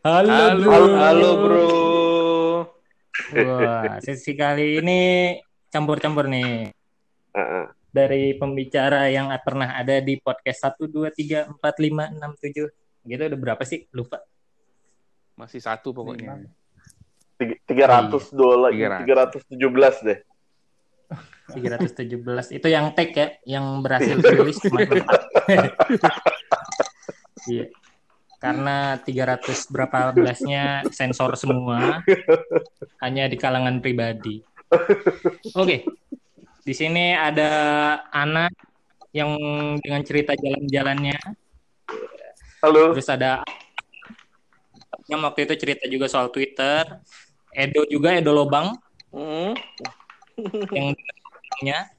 Halo, Halo, bro. halo bro. Wah, sesi kali ini campur-campur nih. Heeh. Dari pembicara yang pernah ada di podcast 1, 2, 3, 4, 5, 6, 7. Gitu udah berapa sih? Lupa. Masih satu pokoknya. Tiga- 300 dolar, 300. 317 deh. 317. Itu yang tag ya, yang berhasil rilis cuma. Iya. Karena 300 berapa belasnya sensor semua. Hanya di kalangan pribadi. Oke. Di sini ada Ana yang dengan cerita jalan-jalannya. Halo. Terus ada yang waktu itu cerita juga soal Twitter. Edo juga, Edo Lobang Hmm. yang nya.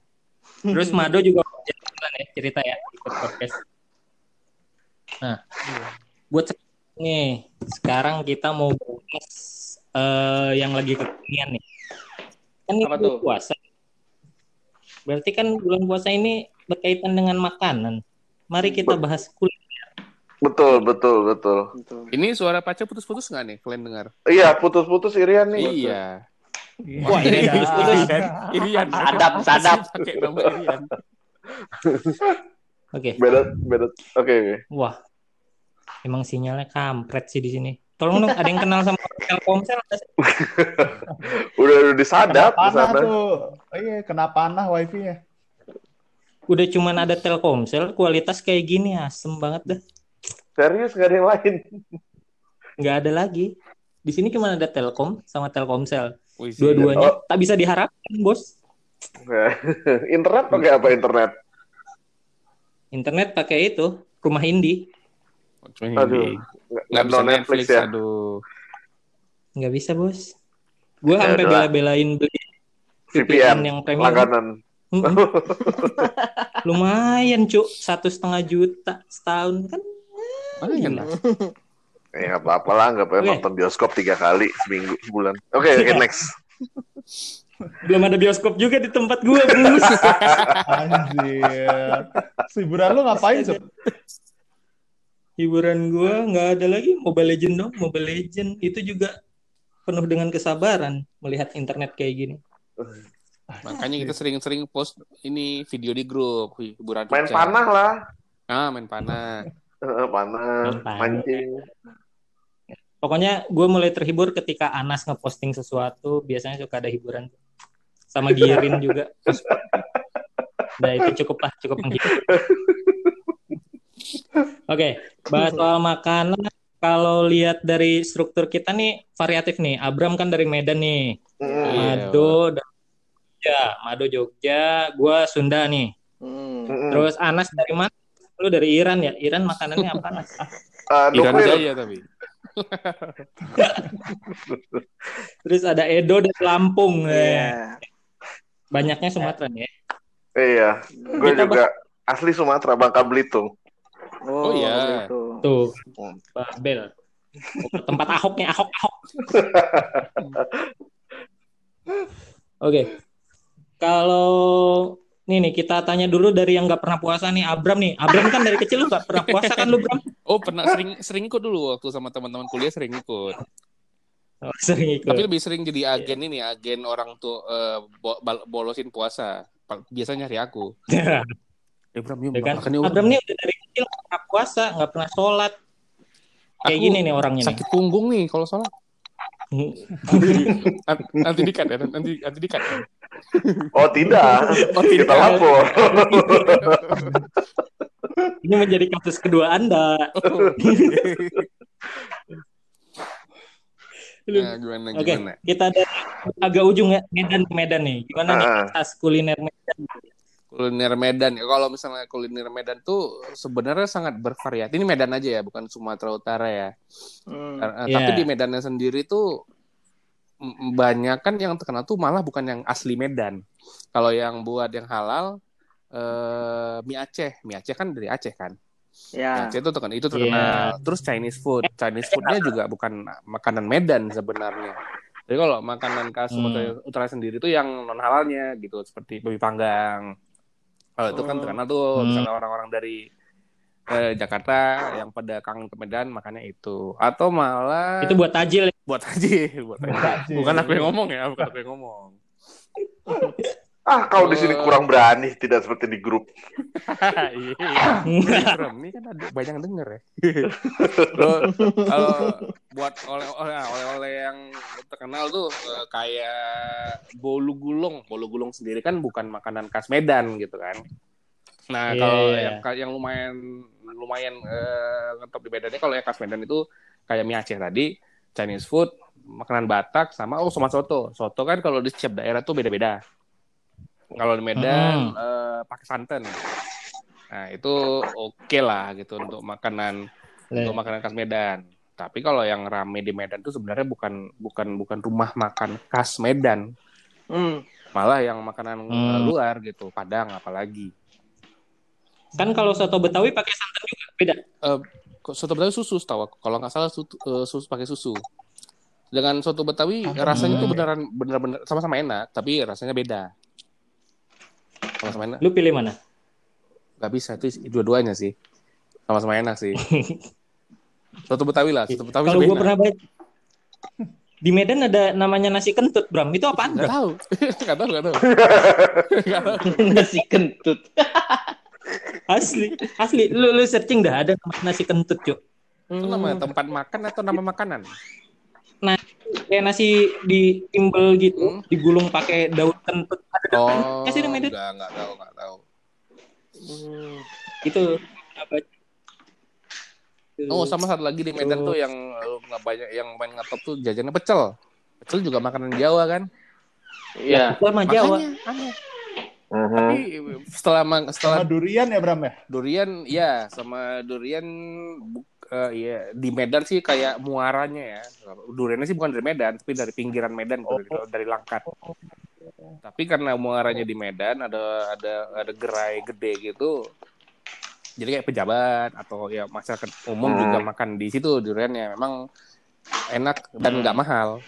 Terus Mado juga jalan ya cerita ya ikut podcast. Nah, buat nih sekarang kita mau bahas eh, yang lagi kekinian nih. Kan ini bulan puasa. Berarti kan bulan puasa ini berkaitan dengan makanan. Mari kita bahas kuliner. Betul, betul, betul. Ini suara pacar putus-putus nggak nih? Kalian dengar? Iya, putus-putus Irian nih. Iya. Wah, ini putus-putus. Irian. Sadap, sadap. Pakai nama Irian. Oke. Beda, beda. Oke, oke. Wah. Emang sinyalnya kampret sih di sini. Tolong dong ada yang kenal sama Telkomsel? Udah, udah disadap Kena di panah sana. tuh. Oh, iya, kena panah wifi-nya. Udah cuman ada Telkomsel, kualitas kayak gini asem banget dah. Serius gak ada yang lain. Nggak ada lagi. Di sini cuma ada Telkom sama Telkomsel. Dua-duanya tak bisa diharapkan, Bos. internet pakai apa internet? Internet pakai itu, rumah Indi. Cuma ini. Aduh. Nggak, bisa no Netflix, ya. aduh. Nggak bisa, Bos. Gue Ya sampai bela-belain beli VPN, yang premium. langganan. Lumayan, Cuk. Satu setengah juta setahun kan. Lumayan lah. Ya nggak apa-apa lah, nggak apa-apa Oke. nonton bioskop tiga kali seminggu sebulan. Oke, oke next. Belum ada bioskop juga di tempat gue, Bus. Anjir. Hiburan lu ngapain, Sob? Hiburan gue nggak ada lagi. Mobile Legend dong. Mobile Legend itu juga penuh dengan kesabaran melihat internet kayak gini. Makanya kita sering-sering post ini video di grup hiburan Main Uca. panah lah. Ah, main panah. Eh, panah, mancing. Pokoknya gue mulai terhibur ketika Anas ngeposting sesuatu, biasanya suka ada hiburan. Sama Girin juga. Nah itu cukup lah, cukup menghibur. Oke, bahas soal makanan. Kalau lihat dari struktur kita nih variatif nih. Abram kan dari Medan nih. Mm, Iya. Mado dari Jogja, Mado Jogja, gue Sunda nih. mm. Terus Anas dari mana? Lu dari Iran ya? Iran makanannya apa Anas? Ah, Iran. Jaya tapi. Terus ada Edo dari Lampung. Iya. Eh, Banyaknya Sumatera nih ya. Iya, gue juga asli Sumatera, Bangka Belitung. Oh, iya. gitu. Tuh, Babel. Tempat Ahoknya, Ahok, Ahok. Oke. Kalau nih nih kita tanya dulu dari yang nggak pernah puasa nih Abram nih. Abram kan dari kecil lu nggak pernah puasa kan lu Bram? Oh, pernah sering sering ikut dulu waktu sama teman-teman kuliah sering ikut. Oh, sering ikut. Tapi lebih sering jadi agen ini, agen orang tuh eh, bal- bolosin puasa. Biasanya nyari aku. Eh, yuk Ya kan? Abram nih udah dari kecil nggak pernah puasa, nggak pernah sholat. Kayak Aku gini nih orangnya nih. Sakit punggung nih kalau salah. Nanti, nanti dikat ya, nanti nanti dikat. ya. Oh tidak, Oh, kita tidak. lapor. Ini menjadi kasus kedua Anda. Oh, Nah, gimana Oke, gimana? kita dari agak ujung ya Medan ke Medan nih. Gimana nih Ah. khas kuliner Medan? Kuliner Medan ya. Kalau misalnya kuliner Medan tuh sebenarnya sangat bervariasi. Ini Medan aja ya, bukan Sumatera Utara ya. Hmm. Eh, Iya. Tapi di Medannya sendiri tuh banyak kan yang terkenal tuh malah bukan yang asli Medan. Kalau yang buat yang halal eh mie Aceh, mie Aceh kan dari Aceh kan. Ya. Aceh itu terkenal, itu terkenal. Terus Chinese food, Chinese foodnya juga bukan makanan Medan sebenarnya. Jadi kalau makanan khas Hmm. Sumatera Utara sendiri itu yang non halalnya gitu, seperti babi panggang. Kalau itu kan terkenal tuh, Hmm. misalnya orang-orang dari eh, Jakarta yang pada kangen ke Medan makannya itu atau malah Itu buat tajil. buat aja buat aja. Tajil. bukan aku yang ngomong ya bukan aku yang ngomong Ah, kau di sini Eh. kurang berani, tidak seperti di grup. Iya. Ini kan ada banyak yang denger ya. Kalau buat oleh-oleh oleh-oleh yang terkenal tuh eh, kayak bolu gulung. Bolu gulung sendiri kan bukan makanan khas Medan gitu kan. Nah, Iya, kalau iya. yang yang lumayan lumayan eh, ngetop di Medan kalau yang khas Medan itu kayak mie Aceh tadi, Chinese food, makanan Batak sama oh sama soto. Soto kan kalau di setiap daerah tuh beda-beda. Kalau di Medan eh, pakai santan. Nah, itu oke lah gitu untuk makanan untuk makanan khas Medan. Tapi kalau yang rame di Medan tuh sebenarnya bukan bukan bukan rumah makan khas Medan, Hmm. malah yang makanan eh, Hmm. luar gitu, Padang apalagi. Kan kalau soto Betawi pakai santan juga beda. Kok soto Betawi susu tahu aku. Kalau nggak salah susu, eh, susu pakai susu. Dengan soto Betawi rasanya tuh beneran bener-bener sama-sama enak, tapi rasanya beda. Sama-sama enak. Lu pilih mana? Gak bisa itu dua-duanya sih. Sama-sama enak sih. Soto Betawi lah, soto Betawi Kalau gue pernah baca di Medan ada namanya nasi kentut, Bram. Itu apaan? Nggak tahu. Nggak tahu, nggak tahu. Nggak tahu. Nasi kentut. Asli, asli. Lu lu searching dah ada nasi kentut, Cuk. Itu nama tempat makan atau nama makanan? Kayak nasi di timbel gitu, Hmm. digulung pakai daun kentut. Ada Oh, Ya sih, di Medan. enggak, enggak tahu, enggak tahu. itu. Apa? Oh, sama satu lagi di Medan tuh yang eh, nggak banyak yang main ngetop tuh jajannya pecel. Pecel juga makanan Jawa kan? Iya. Itu sama Jawa. Makanya aneh. Mhm. Tapi setelah ma- Sama setelah durian ya Bram ya? durian ya sama durian eh, iya di Medan sih kayak muaranya ya. Duriannya sih bukan dari Medan, tapi dari pinggiran Medan gitu, dari, dari Langkat. Tapi karena muaranya di Medan ada ada ada gerai gede gitu. Jadi kayak pejabat atau ya masyarakat umum Hmm. juga makan di situ duriannya. Memang enak dan nggak mahal.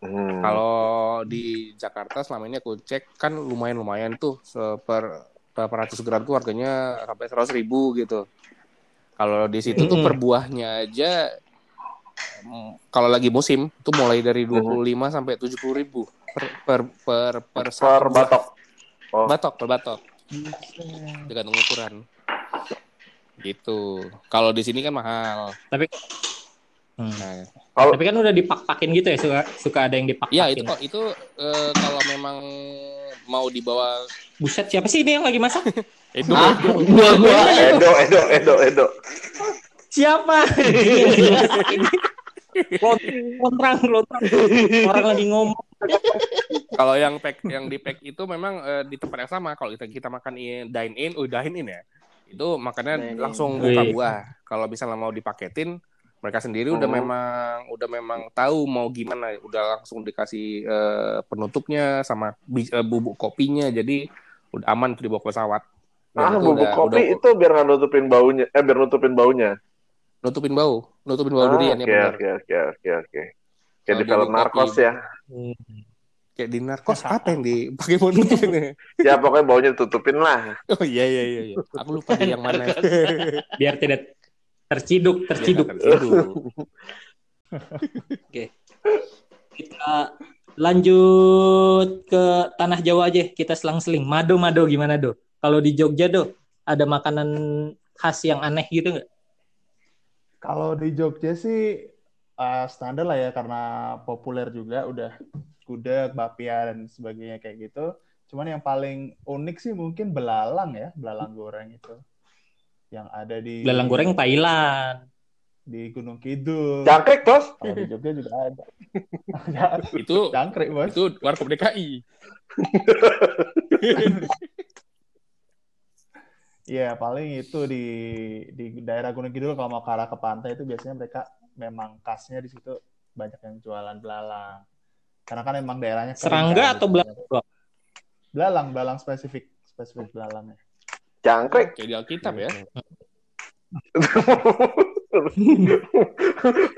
Mhm. Kalau di Jakarta selama ini aku cek kan lumayan-lumayan tuh per berapa ratus gram tuh harganya sampai seratus ribu gitu. Kalau di situ tuh Mm. per buahnya aja kalau lagi musim tuh mulai dari 25 sampai 70 ribu per per per per, Per batok. Oh. batok per batok tergantung ukuran gitu. Kalau di sini kan mahal. Tapi Hmm. Nah, Kalau Tapi kan udah dipak-pakin gitu ya, suka suka ada yang dipak-pakin. ya itu kok itu eh, kalau memang mau dibawa Buset, siapa sih ini yang lagi masak? Edo, Ah, Edo. gua gua. Edo, Edo, Edo, Edo. Siapa? Lontrang, lontrang. Orang lagi ngomong. Kalau yang pack yang di pack itu memang eh, di tempat yang sama. Kalau kita kita makan in, dine in, oh dine in ya. Itu makannya Dine in. langsung buka buah. Kalau misalnya mau dipaketin, mereka sendiri udah Hmm. memang udah memang tahu mau gimana, udah langsung dikasih eh, penutupnya sama eh, bubuk kopinya. Jadi udah aman tuh dibawa ke pesawat. Dan Ah, itu bubuk udah- kopi udah itu biar nggak nutupin baunya. Eh, biar nutupin baunya. nutupin bau, nutupin bau Ah, durian ya Oke, benar. oke, oke, oke, oke. Kayak Kalau di film kopi. ya. Kayak di narkos apa yang dipakai mau nutupin? Ya pokoknya baunya tutupin lah. oh iya iya iya. iya. Aku lupa di yang mana. Biar tidak terciduk, terciduk. Terciduk. Kita lanjut ke tanah Jawa aja. Kita selang-seling. Mado, Mado gimana, Do? Kalau di Jogja, Do, ada makanan khas yang aneh gitu nggak? Kalau di Jogja sih eh, standar lah ya karena populer juga udah gudeg, bapia dan sebagainya kayak gitu. Cuman yang paling unik sih mungkin belalang ya, belalang goreng itu. Yang ada di Belalang goreng Thailand. di Gunung Kidul. Jangkrik, Tos. Kalau di Jogja juga ada. Itu Jangkrik, Bos. itu warkop DKI. Iya, paling itu di di daerah Gunung Kidul kalau mau ke arah ke pantai itu biasanya mereka memang khasnya di situ banyak yang jualan belalang. Karena kan emang daerahnya kering Serangga kan, atau gitu. belalang? Belalang, belalang spesifik, spesifik belalangnya. Jangkrik. Kayak di Alkitab ya.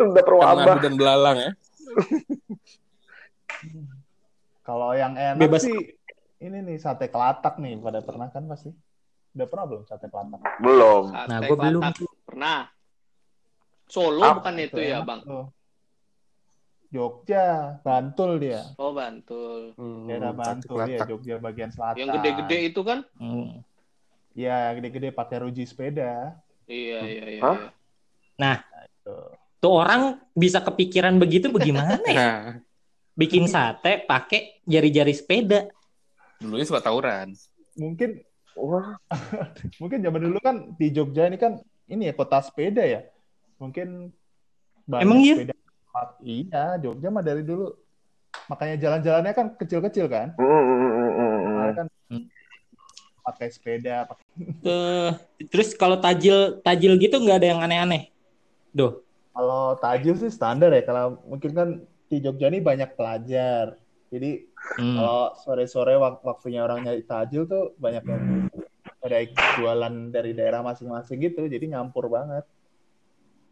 Udah perwabah. Dan belalang ya. Kalau yang enak Bebas. sih ini nih sate kelatak nih pada pernah kan pasti. Udah pernah belum sate pelatak? Belum. Sate Nah, gua belum. Pernah. Solo Ah, bukan itu ya, Bang? tuh. Jogja, Bantul dia. Oh, Bantul. Hmm, Daerah Bantul dia, kelatak. Jogja bagian selatan. Yang gede-gede itu kan? Hmm. Iya, gede-gede pakai ruji sepeda. Iya, iya, iya. Hah? iya. Tuh. Tuh orang bisa kepikiran begitu bagaimana ya? Nah, Bikin sate pakai jari-jari sepeda. dulunya suka tawuran. Mungkin Wah, mungkin zaman dulu kan di Jogja ini kan ini ya kota sepeda ya. Mungkin banyak Emang iya? sepeda. Iya, Jogja mah dari dulu. Makanya jalan-jalannya kan kecil-kecil kan. mm, mm, mm. Makanya kan pakai sepeda, pakai Eh, terus kalau tajil tajil gitu nggak ada yang aneh-aneh. Duh. Kalau tajil sih standar ya. Kalau mungkin kan di Jogja ini banyak pelajar. Jadi Hmm. kalau sore-sore wak- waktunya orang nyari tajil tuh banyak yang ada jualan dari daerah masing-masing gitu. Jadi nyampur banget.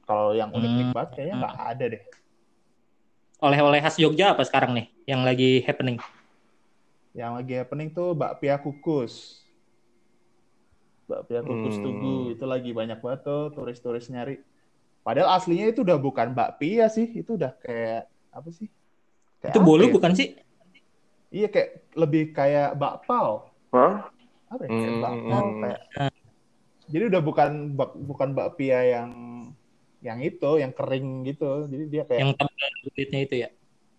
Kalau yang unik-unik Hmm. banget kayaknya nggak ada deh. Oleh-oleh khas Jogja apa sekarang nih yang lagi happening? Yang lagi happening tuh bakpia kukus. Bakpia kukus Hmm. tugu itu lagi banyak banget tuh turis-turis nyari. Padahal aslinya itu udah bukan bakpia sih, itu udah kayak apa sih? Kayak Itu bolu ya? bukan sih? Iya kayak lebih kayak bakpao. Hah? Apa ya? Kayak Hmm. bakpao kayak. Jadi udah bukan bak, bukan bakpia yang yang itu, yang kering gitu. Jadi dia kayak Yang tebal kulitnya itu ya.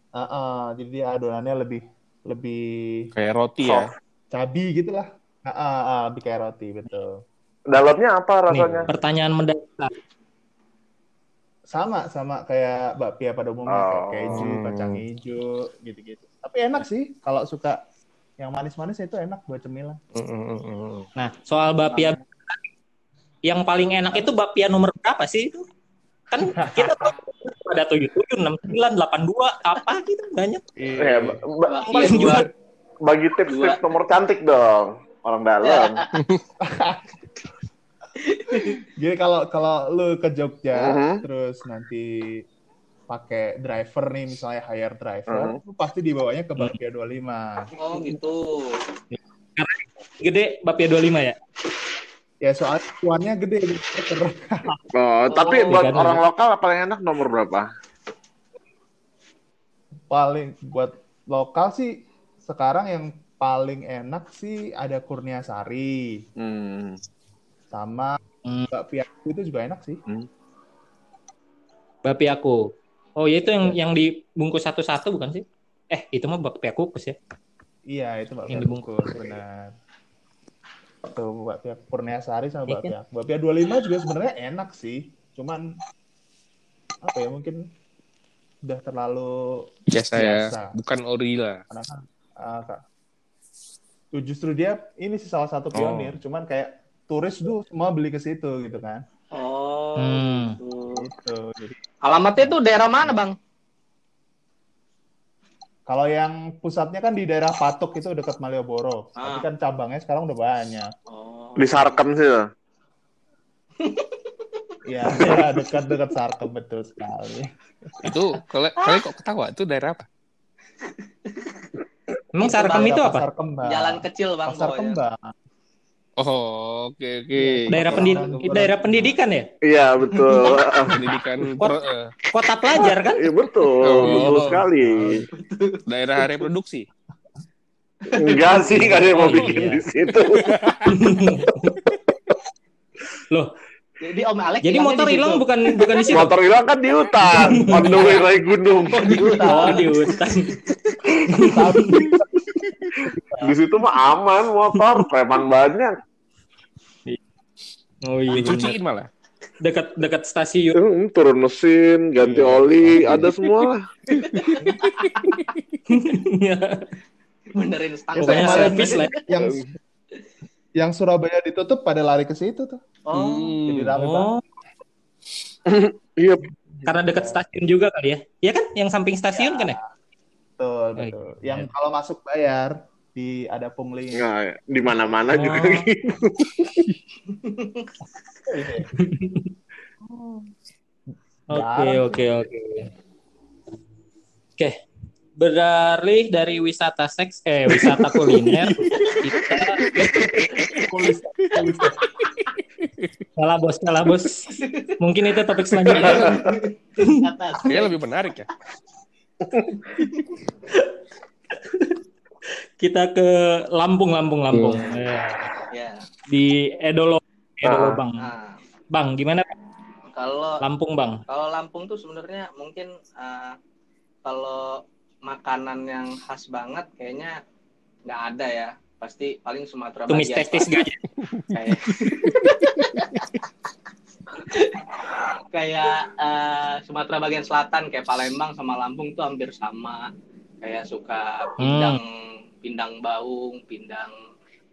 Ah, ah, jadi dia adonannya lebih lebih Kayak roti ya. cabi gitu lah. Ah, ah, ah, lebih kayak roti betul. Dalamnya apa Nih, rasanya? pertanyaan mendasar. Sama sama kayak bakpia pada umumnya kayak Oh. keju, kacang hijau gitu-gitu. Tapi enak sih kalau suka yang manis-manis itu enak buat cemilan. Nah, soal bapia yang paling enak itu bapia nomor berapa sih itu? Kan kita tahu ada 77, 69, 82, apa gitu banyak. Ya, ba- ba- paling dua. juga. bagi tips-tips nomor cantik dong. Orang dalam. Jadi kalau kalau lu ke Jogja Mhm. terus nanti pakai driver nih misalnya hire driver, Mhm. lu pasti dibawanya ke Bakpia 25. Oh, gitu. Gede bapia 25 ya? Ya soalnya cuannya gede gitu. Oh, tapi Oh, buat orang lokal paling enak nomor berapa? paling buat lokal sih sekarang yang paling enak sih ada Kurnia Sari Hmm. sama Hmm. bakpia itu juga enak sih. Bapia aku. Oh, ya itu yang yang dibungkus satu-satu bukan sih? Eh, itu mah bapia kukus ya. Iya itu bakpia Yang dibungkus. bungkus benar. Tuh bakpia Kurnia Sari sama Iya bakpia. Bakpia 25 juga sebenarnya enak sih. Cuman apa ya mungkin udah terlalu Biasa ya. Bukan ori lah. karena ah, Kak. Tuh, justru dia ini sih salah satu pionir, cuman kayak turis tuh semua beli ke situ gitu kan. Oh, Hmm. gitu. Gitu. Jadi Alamatnya tuh daerah mana, Bang? kalau yang pusatnya kan di daerah Patok itu dekat Malioboro. Ah. Tapi kan cabangnya sekarang udah banyak. Oh. Di Sarkem sih. Iya, ya, dekat-dekat Sarkem betul sekali. Itu kalian kalian kok ketawa? Itu daerah apa? Emang Sarkem itu apa? Pasar Kembang. Jalan kecil, Bang. Pasar. Kembang. Oh, oke oke. Daerah pendid daerah pendidikan ya? Iya, betul. Pendidikan pro- eh, Kota pelajar kan? Iya, betul. Oh. Betul sekali. daerah reproduksi. Enggak sih, enggak ada yang mau Oh, bikin iya. di situ. Loh, Jadi Om Alex jadi motor di hilang bukan bukan di situ. Motor hilang kan di hutan. On the way naik gunung. Oh, di hutan. Di situ mah aman motor, preman banyak. Oh iya. Dicuciin malah. Dekat dekat stasiun. Hmm, turun mesin, ganti Iya. oli, ada semua lah. Benerin stang. Pokoknya Kemarin servis lah. Yang yang Surabaya ditutup pada lari ke situ tuh. Oh, Jadi rame banget. Oh, Iya, karena dekat stasiun juga kali ya? Iya kan? Yang samping stasiun kan ya? Betul, Oh, betul. iya. Yang kalau masuk bayar di ada pungli. Nah, di mana-mana Oh. juga gitu. Oke, oke, oke. Oke. beralih dari wisata seks eh wisata kuliner kita salah bos salah bos mungkin itu topik selanjutnya Atas. Kayaknya lebih menarik ya. Kita ke Lampung Lampung Lampung. Eh, Ya. di Edolo Edolo Ah. bang. Nah, bang gimana? Kalau Lampung bang. kalau Lampung tuh sebenarnya mungkin eh, kalau makanan yang khas banget kayaknya nggak ada ya. Pasti paling Sumatera tumis bagian. testis gajah kayak kayak eh, Sumatera bagian selatan kayak Palembang sama Lampung tuh hampir sama. Kayak suka pindang pindang baung pindang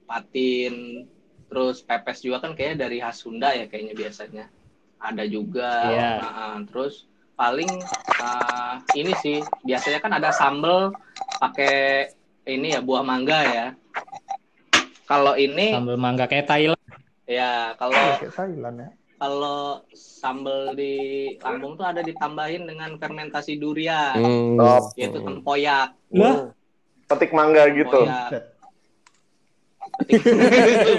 patin terus pepes juga kan kayaknya dari khas Sunda ya kayaknya biasanya ada juga Iya. Nah, terus paling eh, ini sih biasanya kan ada sambel pakai ini ya buah mangga ya kalau ini sambal mangga kayak Thailand Ya, kalau Kayak Thailand ya. kalau sambal di Lampung tuh ada ditambahin dengan fermentasi durian, Hmm. Yaitu tempoyak. lah Petik mangga gitu.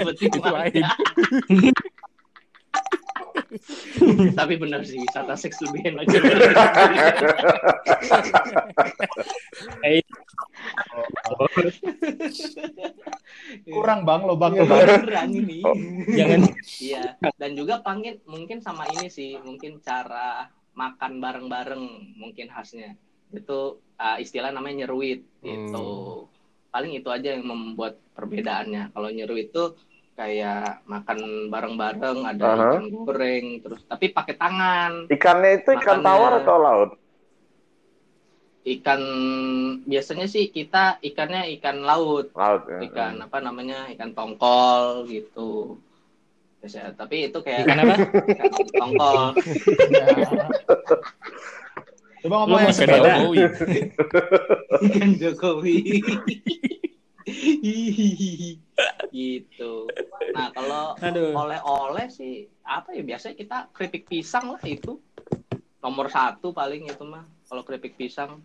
Betik Itu lain. mangga. Tapi benar sih wisata seks lebih enak. Kurang bang lo bang. Beneran ini. jangan Iya. Dan juga pangin mungkin sama ini sih, mungkin cara makan bareng-bareng mungkin khasnya. Itu uh, istilah namanya nyeruit gitu. Paling itu aja yang membuat perbedaannya. Kalau nyeruit itu kayak makan bareng-bareng, ada Aha. ikan goreng terus tapi pakai tangan. Ikannya itu ikan Makannya- tawar atau laut? Ikan biasanya sih kita ikannya ikan laut. Laut. ya. Ikan apa namanya? Ikan tongkol gitu. Biasa, tapi itu kayak ikan apa ikan tongkol. Coba ngomong yang sepeda? Jokowi. Ikan Jokowi. gitu. Nah, kalau oleh-oleh sih apa ya biasanya kita keripik pisang lah itu. Nomor satu paling itu mah kalau keripik pisang.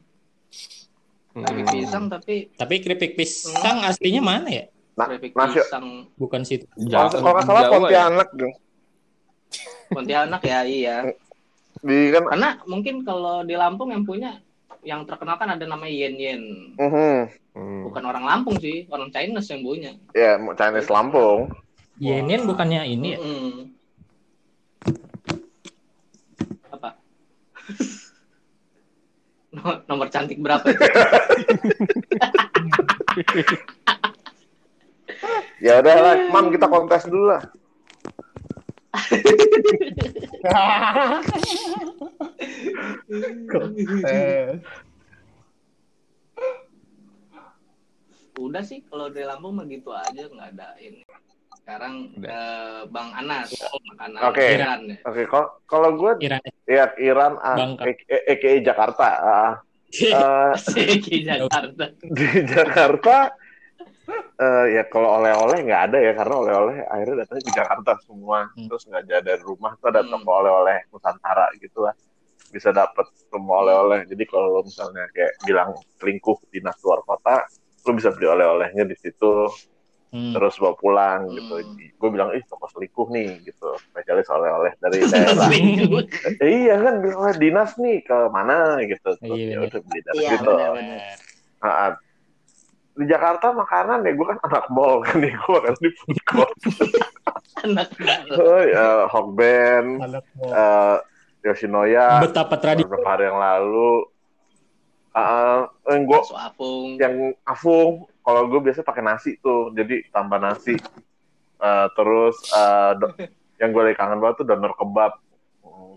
Keripik Hmm. pisang tapi tapi keripik pisang aslinya mana ya Nah, keripik nasi- pisang bukan situ Kalau nggak salah ya? Pontianak dong. Pontianak ya iya. Di kan Karena mungkin kalau di Lampung yang punya yang terkenal kan ada namanya Yen Yen. mhm. Hmm. Bukan orang Lampung sih, orang Chinese yang punya. ya Chinese Lampung. Yenin bukannya ini ya Mm-mm. Apa? No- Nomor cantik berapa? Ya udah lah, Mam kita kontes dulu lah. Udah sih kalau di Lampung mah gitu aja nggak ada ini. Sekarang eh, Bang Anas makanan Oke. Iran ya. Oke, kalau kalau gue Iran ya Iran ah, Bangka. AKA Jakarta. Ah, eh, Jakarta. di Jakarta eh, ya kalau oleh-oleh nggak ada ya karena oleh-oleh akhirnya datangnya di Jakarta semua. Hmm. terus nggak jadi dari rumah tuh ada Hmm. toko oleh-oleh Nusantara gitu lah. Bisa dapet semua oleh-oleh. Jadi kalau lo misalnya kayak bilang selingkuh dinas luar kota lo bisa beli oleh-olehnya di situ. Hmm. terus bawa pulang gitu. Hmm. gue bilang ih toko selingkuh nih gitu. Spesialis oleh-oleh dari daerah. Iya kan. Bilang oleh dinas nih ke mana? Gitu. Terus Iya, ya bener. udah beli dari Iya, situ. benar-benar. Ah, di Jakarta makanan ya gue kan anak mall kan nih gue makan di food court. Anak oh, ya, Hokben eh, Yoshinoya betapa tradisi beberapa hari yang lalu. Ah, yang gue yang afung kalau gue biasa pakai nasi tuh jadi tambah nasi. Eh, terus eh, do- yang gue lagi kangen banget tuh donor kebab.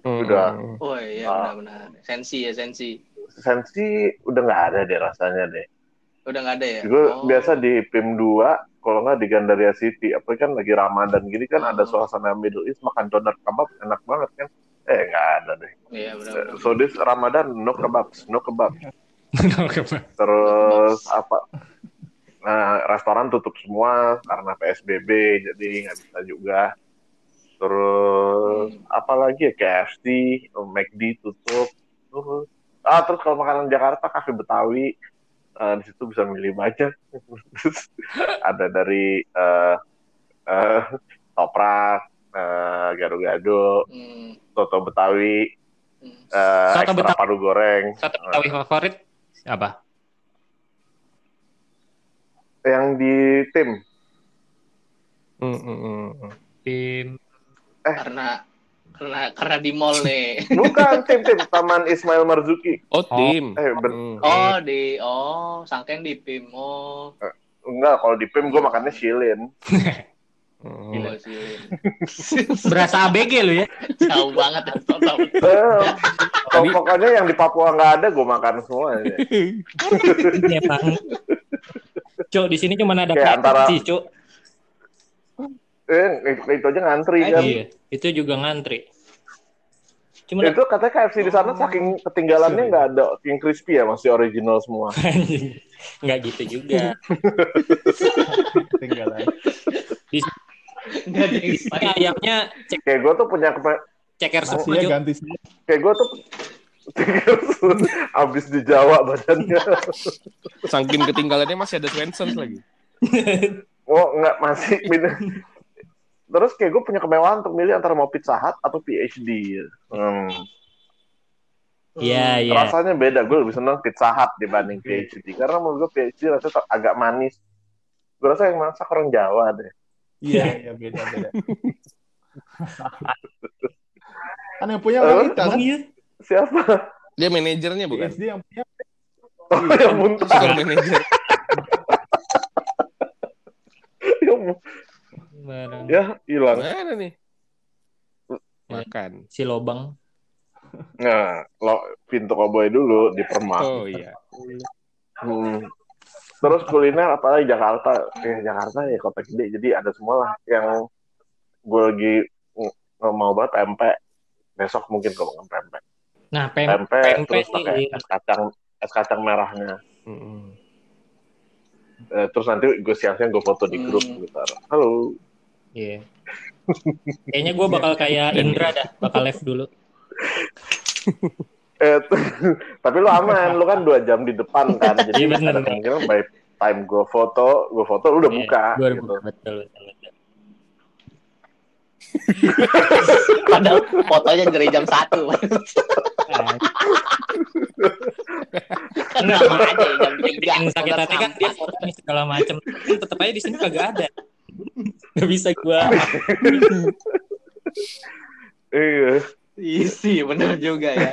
Hmm, udah. Oh iya Ah. benar-benar. Sensi ya sensi. sensi udah nggak ada deh rasanya deh Udah nggak ada ya? gue Oh. biasa di PIM 2 kalau nggak di Gandaria City. Apalagi kan lagi Ramadan gini kan ada Oh. suasana Middle East makan donor kebab enak banget kan? Eh nggak ada deh. Iya benar-benar. so this Ramadan no kebab no kebab terus apa? Nah restoran tutup semua karena PSBB jadi nggak bisa juga. Terus apalagi ya? KFC McD tutup. Terus- ah terus kalau makanan Jakarta kafe Betawi eh, di situ bisa milih banyak. Terus ada dari eh eh, toprak, eh, gado-gado, Hmm, soto betawi, hmm. eh, Soto Betawi. paru goreng. Satu betawi favorit apa? Yang di tim Hmm, hmm, hmm, hmm. Tim karena karena karena di mall nih. bukan tim tim Taman Ismail Marzuki. Oh, tim. Eh ben- Hmm. Oh di oh sangkain di PIM. Oh, enggak kalau di PIM gue makannya shilin. Hmm. gila sih. berasa ABG lu ya. Jauh banget ya. Eh, pokoknya yang di Papua nggak ada gue makan semua. ya. Emang. Cuk, di sini cuma ada Kayak KFC, antara- Cuk. Eh, itu aja ngantri kan. Iya, itu juga ngantri. Cuma Itu katanya KFC di sana saking ketinggalannya nggak ada King Crispy ya masih original semua. nggak gitu juga. Ketinggalan. Di yang ayamnya cek Kayak gue tuh punya kepe- ceker semua, ganti semua. kayak gue tuh abis di Jawa badannya. Saking ketinggalannya masih ada Swensons lagi. Oh nggak masih minum. Terus kayak gue punya kemewahan untuk milih antara mau Pizza Hut atau PhD. Hmm. Iya, iya. Rasanya beda. Gue lebih seneng Pizza Hut dibanding PhD. Karena menurut gue PhD rasanya agak manis. Gue rasa yang masak orang Jawa deh. Iya, iya beda beda. kan yang punya orang kita kan? Iya? Siapa? Dia manajernya bukan? PSD yang punya. Oh, yang muntah. Tukang manajer. Yang Barang. ya, hilang. Mana nih? Makan. Si Lobang. Nah, lo pintu koboi dulu di Permak. Oh iya. Hmm. Terus kuliner apalagi Jakarta. Ya, Jakarta ya kota gede. Jadi ada semua lah yang gue lagi nggak mau banget pempek. Besok mungkin gue makan pempek. Nah, pem Pempek, pempek terus sih. pakai es kacang es kacang merahnya. Hmm. Eh, terus nanti gue siang-siang gue foto di grup Hmm. gitu. Halo. Iya. Kayaknya gue bakal kayak Indra dah, bakal live dulu. Eh, tapi lu aman, lu kan dua jam di depan kan. Jadi Iya, bener. ada kemungkinan by time gue foto, gue foto lu udah Iya, buka. udah gitu. buka, betul, betul, betul. Padahal fotonya dari jam satu. Nah, Kenapa aja yang sakit hati kan dia foto nih segala macam. Tetap aja di sini kagak ada. Gak bisa gua Iya. Isi bener juga ya.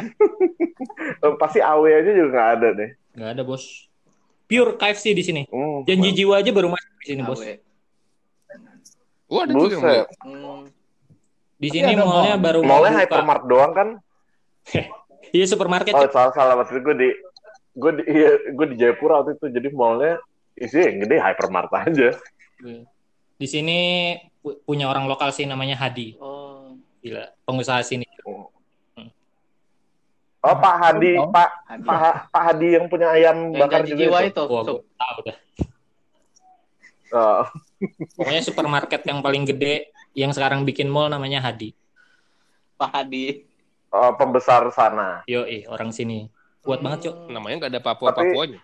Eh, Pasti AW aja juga nggak ada deh. nggak ada bos. Pure KFC di sini. Hmm, Janji jiwa aja baru masuk di sini bos. Awe. Oh, ada juga Buset. Hmm. Di sini mallnya mall. baru Mallnya hypermart doang kan? Iya supermarket. Oh salah salah waktu itu gue di gue di iya, gue di Jayapura waktu itu jadi mallnya isi yang gede hypermart aja. Di sini pu- punya orang lokal sih namanya Hadi. Oh, Gila, pengusaha sini. Oh Pak Hadi, Oh. Pak Hadi. Pak, Pak Hadi yang punya ayam Yang bakar juga jiwa itu. itu. Wah, Sup. gua tahu dah. Oh, Pokoknya supermarket yang paling gede yang sekarang bikin mall namanya Hadi. Pak Hadi. Oh, pembesar sana. Yo, orang sini. Kuat banget, Cok. namanya nggak ada Papua-Papuanya.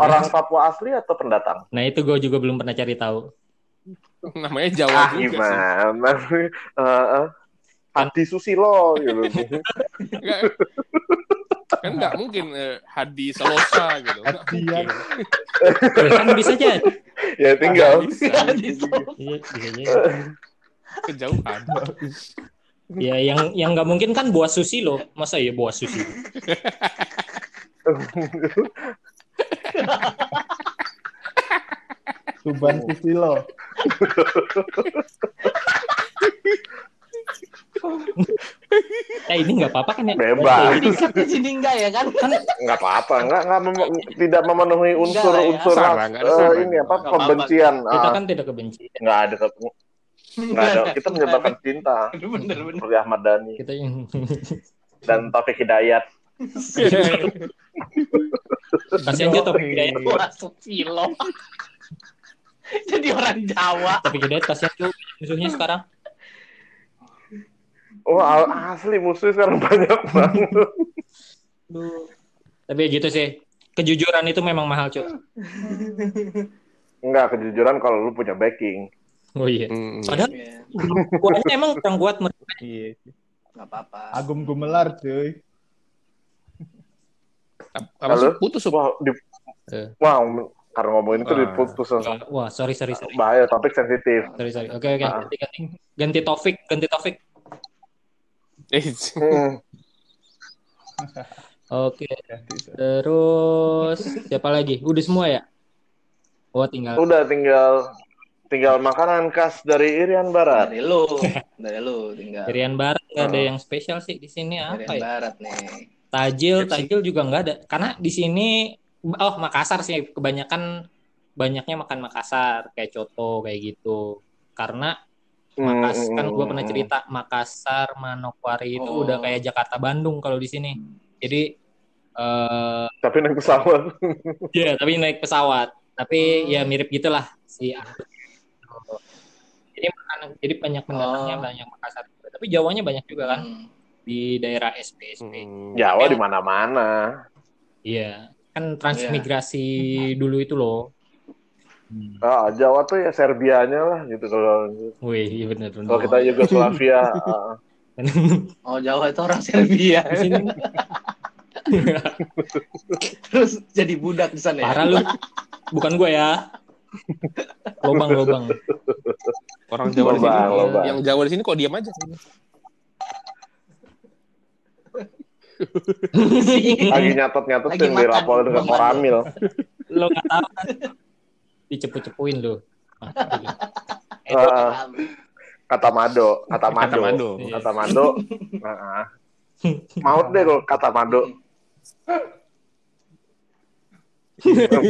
Orang Papua asli atau pendatang? Nah, itu gue juga belum pernah cari tahu. namanya Jawa Ah juga sih. Eh, eh, Hadi Susilo gitu. Kan nggak mungkin eh, Hadi Selosa gitu. Hadian. mungkin. kan bisa aja. ya tinggal. Bisa. Iya, bisa aja. Kejauhan. Ya, yang yang nggak mungkin kan buah susi loh. Masa ya buah susi? Tuban Susilo. Eh, ini nggak apa-apa kan ya? Bebas. Jadi kan di sini enggak ya kan? Nggak apa-apa, nggak nggak mem- tidak memenuhi unsur-unsur ada eh, sarang. ini apa apa-apa. pembencian. Kita Ah, kan tidak kebenci. nggak ada nggak ada. Kita menyebarkan cinta Bener bener. seperti Ahmad Dhani Kita yang dan Taufik Hidayat. kasihan aja Taufik Hidayat. Masuk silo. Jadi orang Jawa. Taufik Hidayat kasihan tuh musuhnya sekarang. Oh al- asli musuh sekarang banyak banget. Duh. Tapi ya gitu sih. kejujuran itu memang mahal, Cuk. Enggak, kejujuran kalau lu punya backing. Oh iya. Hmm. Padahal Iya, kuatnya emang kurang kuat menurut Iya. nggak apa-apa. Agum gumelar cuy. Apa? Halo? Putus. Wah, di... Eh. Wow, karena ngomongin itu Ah. diputus langsung. Wah, sorry sorry sorry. Bahaya, topik sensitif. Sorry sorry. Oke oke. Ah. Ganti ganti. Ganti topik, ganti topik. Eh, Hmm. Oke. Terus siapa lagi? Udah semua ya? Oh, tinggal Udah tinggal tinggal makanan khas dari Irian Barat. Dari lu, dari lu tinggal. Irian Barat nggak ada Ah. yang spesial sih di sini apa ya? barat nih. Tajil, tajil juga nggak ada. Karena di sini oh Makassar sih kebanyakan banyaknya makan Makassar kayak coto kayak gitu. Karena Makas Hmm, kan gue hmm, pernah hmm. cerita Makassar, Manokwari itu Oh. udah kayak Jakarta Bandung kalau di sini. Jadi eh Tapi naik pesawat. ya tapi naik pesawat. Tapi Oh. ya mirip gitulah si Jadi makanan jadi banyak pendatangnya Oh. banyak Makassar. juga. Tapi Jawanya banyak juga kan Hmm. di daerah SPSP. Hmm. Jawa di mana-mana. Iya, kan transmigrasi dulu itu loh. Ah, Jawa tuh ya Serbianya lah gitu kalau Wih, iya bener bener. kalau kita Yugoslavia. ah. Oh Jawa itu orang Serbia. di sini Terus jadi budak di sana ya. parah lu. Bukan gue ya. Lobang lobang. Orang Jawa di sini, Lobang, lobang. yang Jawa di sini kok diam aja. Lagi nyatet-nyatet Lagi yang dilaporin ke Bang Koramil. Lo nggak tahu kan? Dicepu-cepuin lu. Eh, kata Mado, kata Mado. Kata Mado. Kata Mado. Maut deh kalau kata Mado.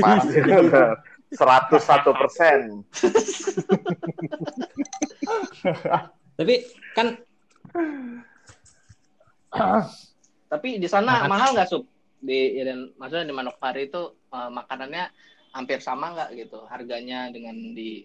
Pasti seratus satu persen. Tapi kan Tapi di sana Makan. mahal nggak sup? Di ya, dan maksudnya di Manokwari itu eh, makanannya hampir sama nggak gitu harganya dengan di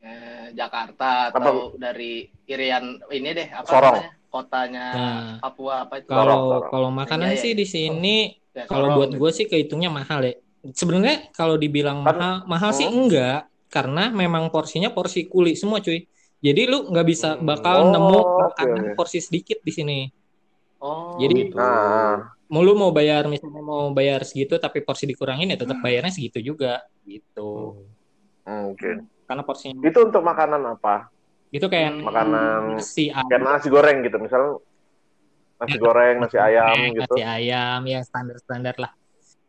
eh, Jakarta atau dari Irian ini deh apa Sorong. namanya kotanya Nah. Papua apa itu? Kalau kalau makanan Iya, iya. sih di sini Ya, kalau buat gue sih kehitungnya mahal ya. Sebenarnya kalau dibilang Kan- mahal, mahal sih Hmm. enggak karena memang porsinya porsi kuli semua cuy. Jadi lu nggak bisa Hmm. bakal Oh, nemu makanan oke. porsi sedikit di sini. Oh, Jadi- Gitu. Nah, Mau lu mau bayar misalnya mau bayar segitu tapi porsi dikurangin ya tetap bayarnya segitu juga gitu. hmm, oke. Karena porsinya Itu untuk makanan apa? itu kayak Hmm. Makanan nasi kayak ayam, nasi goreng gitu, misal nasi goreng, nasi ayam gitu. nasi ayam ya standar-standar lah.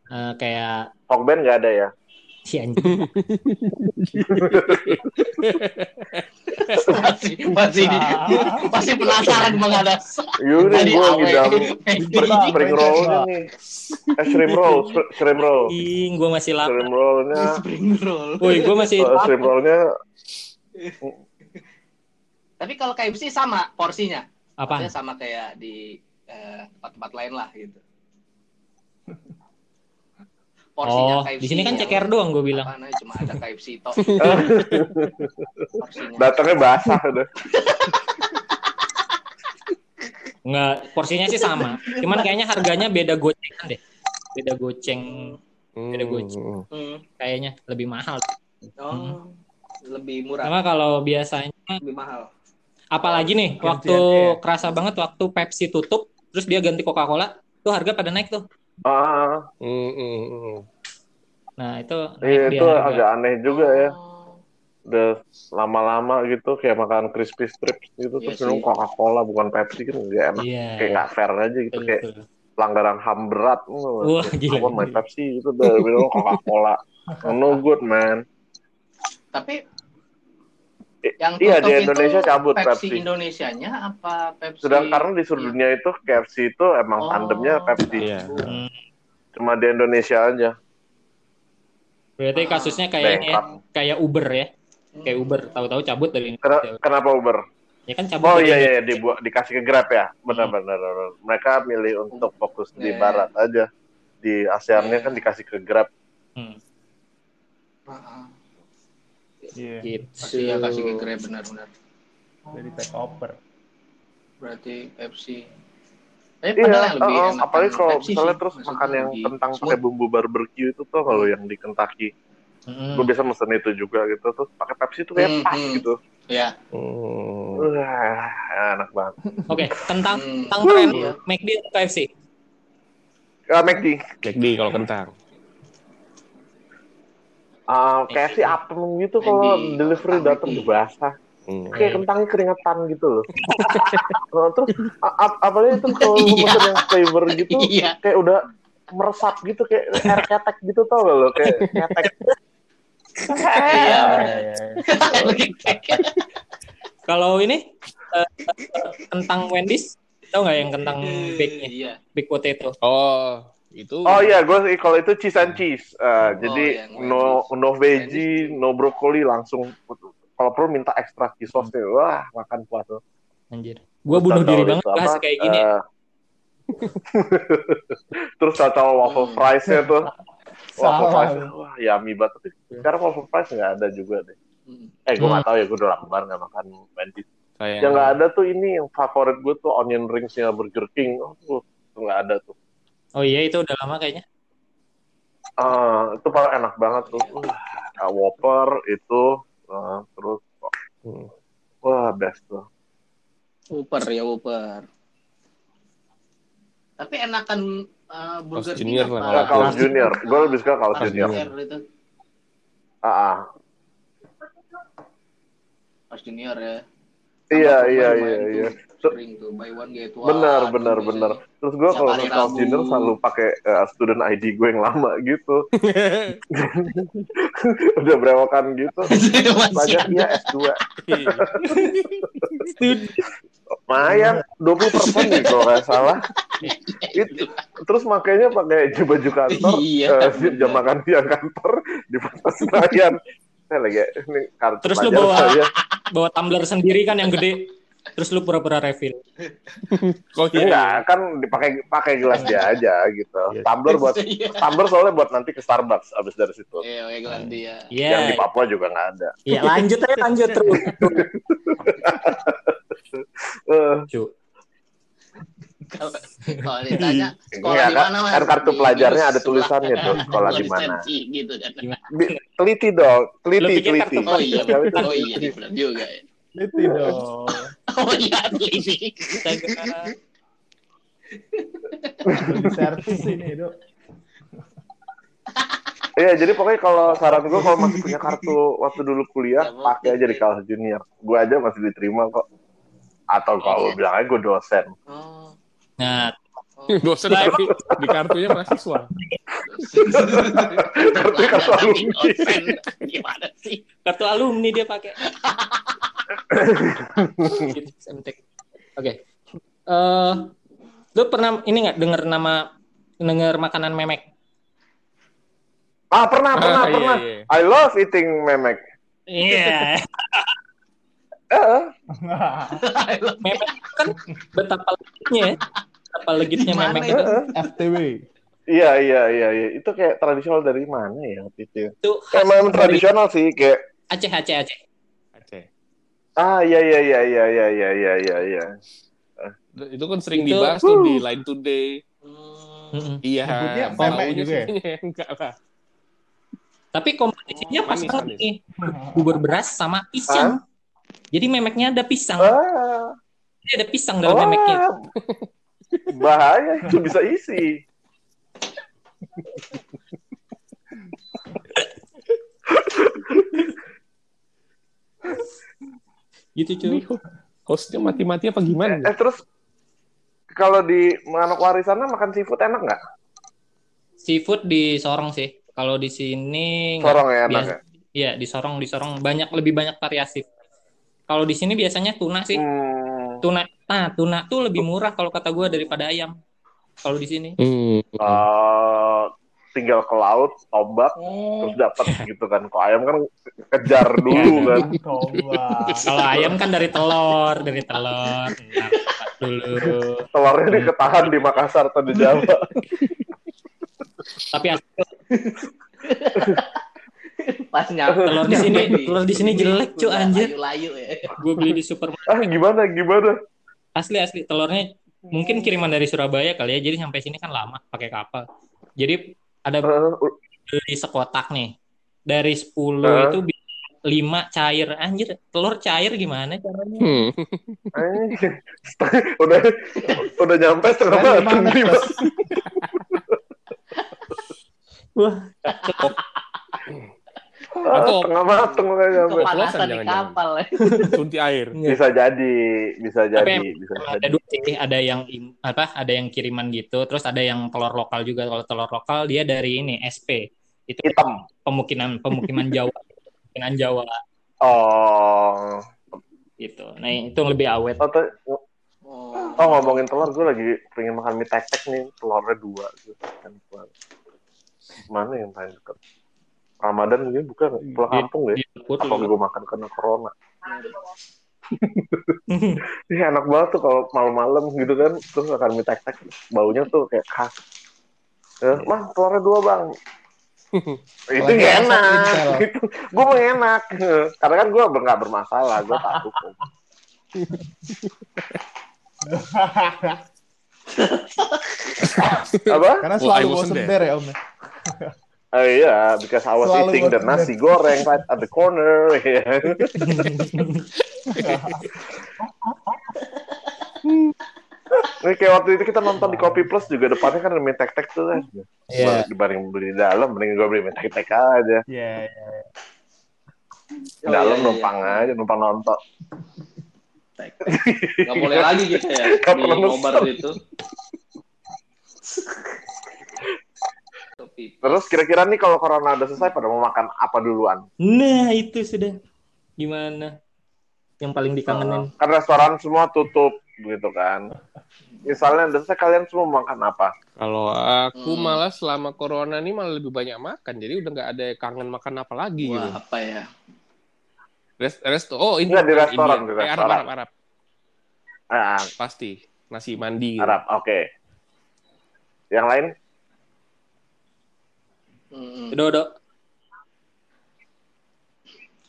Eh, kayak Hokben nggak ada ya? si anjing masih masih masih penasaran bang Yaudah, Dari gue lagi awe. dalam Bentar, spring Mbak. nih. Eh, shrimp roll, shri- shrimp roll. anjing gue masih lapar. Shrimp roll-nya, spring roll. Woi, gue masih shrimp roll-nya Tapi kalau KFC sama porsinya, apa? Maksudnya sama kayak di eh, tempat-tempat lain lah gitu. Oh, KFC di sini kan yang- ceker doang gue bilang. Namanya, cuma ada KFC toh. porsinya. datangnya basah udah. Enggak, porsinya sih sama. Cuman kayaknya harganya beda gocengan deh. Beda goceng Beda goceng. Hmm. Hmm. kayaknya lebih mahal. Oh, lebih murah, Sama kalau biasanya lebih mahal. apalagi nih Gantian, waktu iya. kerasa banget waktu Pepsi tutup terus dia ganti Coca-Cola tuh harga pada naik tuh. Ah, Hmm, hmm, hmm. Nah, itu iya, itu harga. agak aneh juga ya. Oh, Udah lama-lama gitu kayak makan crispy strips gitu Iya terus minum Coca-Cola bukan Pepsi kan nggak enak. Iya. Kayak nggak fair aja gitu betul, kayak betul. pelanggaran HAM berat. Wah, gila. Aku main Pepsi itu udah minum Coca-Cola. no good man. Tapi yang iya, di itu Indonesia cabut Pepsi, Pepsi. Indonesianya apa Pepsi? Sudah karena di seluruh Iya. dunia itu KFC itu emang Oh. tandemnya Pepsi. Iya. Hmm, Cuma di Indonesia aja. berarti Ah, kasusnya kayak ya, kayak Uber ya. Hmm. Kayak Uber tahu-tahu cabut dari Indonesia. Kenapa Uber? Ya kan cabut Oh iya iya dibuat dikasih ke Grab ya. Benar-benar. Mereka milih untuk fokus di Iya. barat aja. Di ASEAN-nya kan dikasih ke Grab. Hmm, Ah, ah. Iya, gitu. Pasti ya kasih ke Grab benar-benar. dari take over. Berarti Pepsi. Tapi padahal Iya, lebih enak apalagi kan kalau Pepsi misalnya sih. terus Maksudnya makan yang lebih kentang pakai bumbu barbecue itu tuh kalau yang di Kentucky. Mm. Gue biasa mesen itu juga gitu terus pakai Pepsi tuh kayak Hmm, pas hmm. gitu. Iya. Hmm. Wah, enak banget. Oke, tentang Hmm. tentang tren Iya. McD atau KFC? Uh, McD. McD kalau kentang. Uh, kayak sih apem gitu kalau delivery Kentang datang tuh basah. Hmm. Kayak kentangnya keringetan gitu loh. Nah, terus a- a- apalagi itu kalau lu Iya. pesen yang flavor gitu Iya. kayak udah meresap gitu kayak air ketek gitu tau gak lo kayak ketek. Iya. Kalau ini eh, kentang Wendy's, tau nggak yang kentang bake-nya, Iya. baked potato? Oh, itu. Oh iya, gue kalau itu cheese and cheese. Uh, jadi yang no Wendy's. no veggie, no brokoli langsung. Kalau perlu minta extra cheese sauce deh. Wah, makan puas tuh. Anjir. Gua bunuh Terus diri banget apa, kayak gini. ya. eh, Terus tahu waffle Hmm. fries-nya tuh. Waffle fries, wah yummy banget. Tapi sekarang waffle fries nggak ada juga deh. Hmm. Eh, gue Hmm. nggak tahu ya, gue udah lama banget nggak makan Wendy's. Yang nggak ada tuh ini yang favorit gue tuh onion rings-nya Burger King. Oh, tuh nggak ada tuh. Oh iya itu udah lama kayaknya. Ah, itu paling enak banget tuh. Wah, Whopper itu ah, terus Hmm. wah best tuh. Uper ya Uper. Tapi enakan uh, Burger Junior apa? lah. Carl's Junior. Gue lebih suka Carl's Junior. Ah, ah. Carl's Junior ya. Iya, iya, iya, iya. Sering tuh buy one get one. Benar, tuh benar, benar. Terus gue kalau ke. Junior selalu pakai eh, student ID gue yang lama gitu. Udah berewokan gitu. Masih Pajak ada. iya S2. Lumayan, 20 persen nih kalau nggak salah. It- terus makanya pakai baju kantor, Iya, benar. jam makan siang kantor di pasar Senayan. Saya lagi ini kartu Terus lu bawa- saya. Bawa tumbler sendiri kan yang gede. Terus lu pura-pura refill. Kok iya? Enggak, kan dipakai pakai gelas dia aja gitu. Tumbler buat Iya. tumbler soalnya buat nanti ke Starbucks abis dari situ. Iya, England dia. Yang di Iya. Papua juga nggak ada. Iya, lanjut aja lanjut terus. Eh, Cu. Kalau ditanya sekolah Iya, di kan- mana Mas? kan kartu Di pelajarnya ada tulisannya tuh, sekolah di mana. gitu kan. teliti dong, Lu teliti, teliti. Oh iya, oh teliti. iya, benar juga ya. Liti dong. Oh iya. Lagi servis ini, Dok. Iya, jadi pokoknya kalau saran gue kalau masih punya kartu waktu dulu kuliah, Ya, pakai aja di kelas junior. Gue aja masih diterima kok. Atau kalau Iya. bilang aja gue dosen. Oh. Nah. Dosen tapi di kartunya mahasiswa. Kartu kartu alumni. Gimana sih? kartu alumni dia pakai. Gitu, MTek. Oke. Eh, lu pernah ini nggak dengar nama dengar makanan memek? Ah, pernah, pernah, Ah, iya, pernah. iya. I love eating memek. Iya. Eh, memek kan betapa legitnya ya. Betapa legitnya memek itu? FTW. iya, iya, iya, iya. Itu kayak tradisional dari mana ya itu? Itu Emang dari tradisional sih, kayak Aceh, Aceh, Aceh. Aceh. ah iya iya iya iya iya iya iya iya iya. Itu kan sering Itu- dibahas tuh di Line Today. Hmm. Iya. Memek juga ya? Enggak lah. Tapi kompetisinya pas Manis, nih. Bubur beras sama pisang. Jadi memeknya ada pisang. Ah, Jadi ada pisang dalam memeknya. wah. Bahaya itu bisa isi. Gitu cuy. hostnya mati-mati apa gimana? Eh terus kalau di Manokwari sana makan seafood enak nggak? Seafood di Sorong sih. Kalau di sini. Sorong ya enak Biasa- ya? Iya, di Sorong, di Sorong banyak lebih banyak variasi. Kalau di sini biasanya tuna sih. Hmm. Tuna, nah tuna tuh lebih murah kalau kata gue daripada ayam. Kalau di sini. Hmm. Eh, tinggal ke laut, tombak, Oh. terus dapat gitu kan. Kalau ayam kan kejar dulu kan. Tombak. Kalau ayam kan dari telur, dari telur. Dulu. Telurnya diketahan di Makassar atau di Jawa. Tapi asli Pas nyampe. telur di sini, telur di sini jelek cuy anjir. Layu-layu ya. Gue beli di supermarket ah gimana gimana? asli asli telurnya mungkin kiriman dari Surabaya kali ya. Jadi sampai sini kan lama pakai kapal. Jadi ada Eh, beli sekotak nih. Dari 10 Heeh. itu 5 cair. Anjir, telur cair gimana caranya? Hmm. anjing. udah udah nyampe setengah matang. Wah, Ah, Atau- udah nyampe. Kepala- Kepanasan di kapal. ya. Sunti air. Bisa jadi, bisa jadi, bisa ada jadi. dua sih, ada yang apa? Ada yang kiriman gitu, terus ada yang telur lokal juga. Kalau telur lokal dia dari ini SP. Itu Hitam. pemukiman pemukiman Jawa, pemukiman Jawa Oh. gitu. Nah, itu lebih awet. Oh, tuh- Oh. oh, ngomongin telur, gue lagi pengen makan mie tek-tek nih, telurnya dua. gitu. Kan. Mana yang paling dekat? Ramadan ini bukan pulang Di- kampung ya? dapur Apa gue makan karena corona? Ini enak banget tuh kalau malam-malam gitu kan, terus makan mie tek-tek, baunya tuh kayak khas. Eh, mah telurnya dua bang. itu masak enak. Itu gue mau enak. Karena kan gue nggak bermasalah, gue tak hukum. Apa? Karena selalu bosen ber ya Om. Ya? Oh iya, because I was Selalu eating the nasi goreng right at the corner. Iya. Ini kayak waktu itu kita nonton di Kopi Plus juga depannya kan ada mie tek-tek tuh kan. Iya. Dibanding beli di dalam, mending gue beli mie tek-tek aja. Iya, iya. Di Oh, dalam numpang iya. aja, numpang nonton. Gak boleh lagi gitu ya Nggak di nobar itu. Terus kira-kira nih kalau corona udah selesai pada mau makan apa duluan? Nah, itu sudah gimana? Yang paling dikangenin. Kan restoran semua tutup gitu kan. Misalnya udah selesai kalian semua mau makan apa? Kalau aku Hmm. malah selama corona ini malah lebih banyak makan, jadi udah nggak ada kangen makan apa lagi gitu. Wah, apa ya? Rest, resto, oh ini Nggak, di restoran, India. di Eh, Arab, restoran. Arab, Arab, Ah, pasti nasi mandi. Gitu. Arab, oke. Yang lain? Mm-mm. Udah, udah.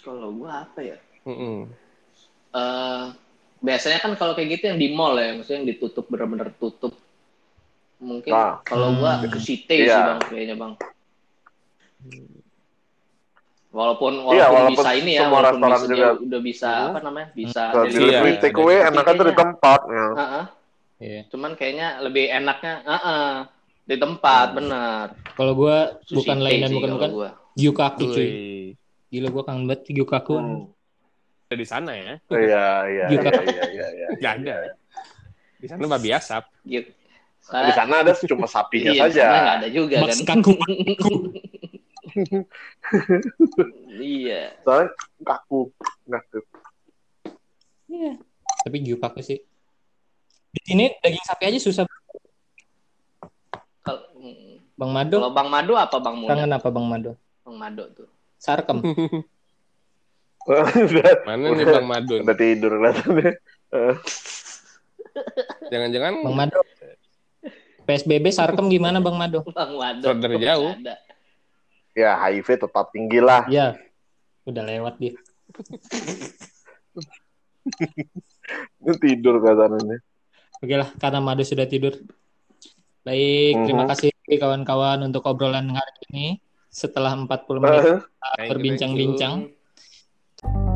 Kalau gua apa ya? Mm-mm. Eh, biasanya kan kalau kayak gitu yang di mall ya, maksudnya yang ditutup benar-benar tutup. Mungkin Nah. kalau gua Hmm. ke City sih Iya. bang, kayaknya bang. Walaupun walaupun, Iya, walaupun bisa ini ya, semua walaupun restoran bisa, juga- udah bisa Hmm. apa namanya, bisa Kalau Iya, delivery iya. take away enakan tuh di tempat. Ya. Heeh. Iya. Cuman kayaknya lebih enaknya, heeh, di tempat, Hmm. benar. Kalau gua Sushi bukan lain dan bukan bukan gua. Gyukaku cuy. Gila gua kangen banget Gyukaku. Hmm. ada di sana ya? Iya, iya, Juga. iya, iya, iya, iya. Nggak ada. Di sana asap. Gitu. Di sana ada cuma sapinya iya, saja. nggak ada juga Mas kan. kaku. iya. Soalnya kaku. Kaku. Iya. Tapi Gyukaku sih. Di sini daging sapi aja susah. Kalau Bang Mado, kalau Bang Mado apa Bang Muda? kangen apa Bang Mado? Bang Mado tuh. Sarkem. Mana nih Bang Madun? udah tidur kelihatannya. Jangan-jangan Bang Mado. PSBB Sarkem gimana Bang Mado? Bang Mado. Dari jauh. Ada. Ya, HIV tetap tinggi lah. Iya. Udah lewat dia. Ini tidur kelihatannya. Oke lah, karena Mado sudah tidur. Baik, mhm. terima kasih kawan-kawan untuk obrolan hari ini setelah 40 menit uh -huh. berbincang-bincang. Thank you.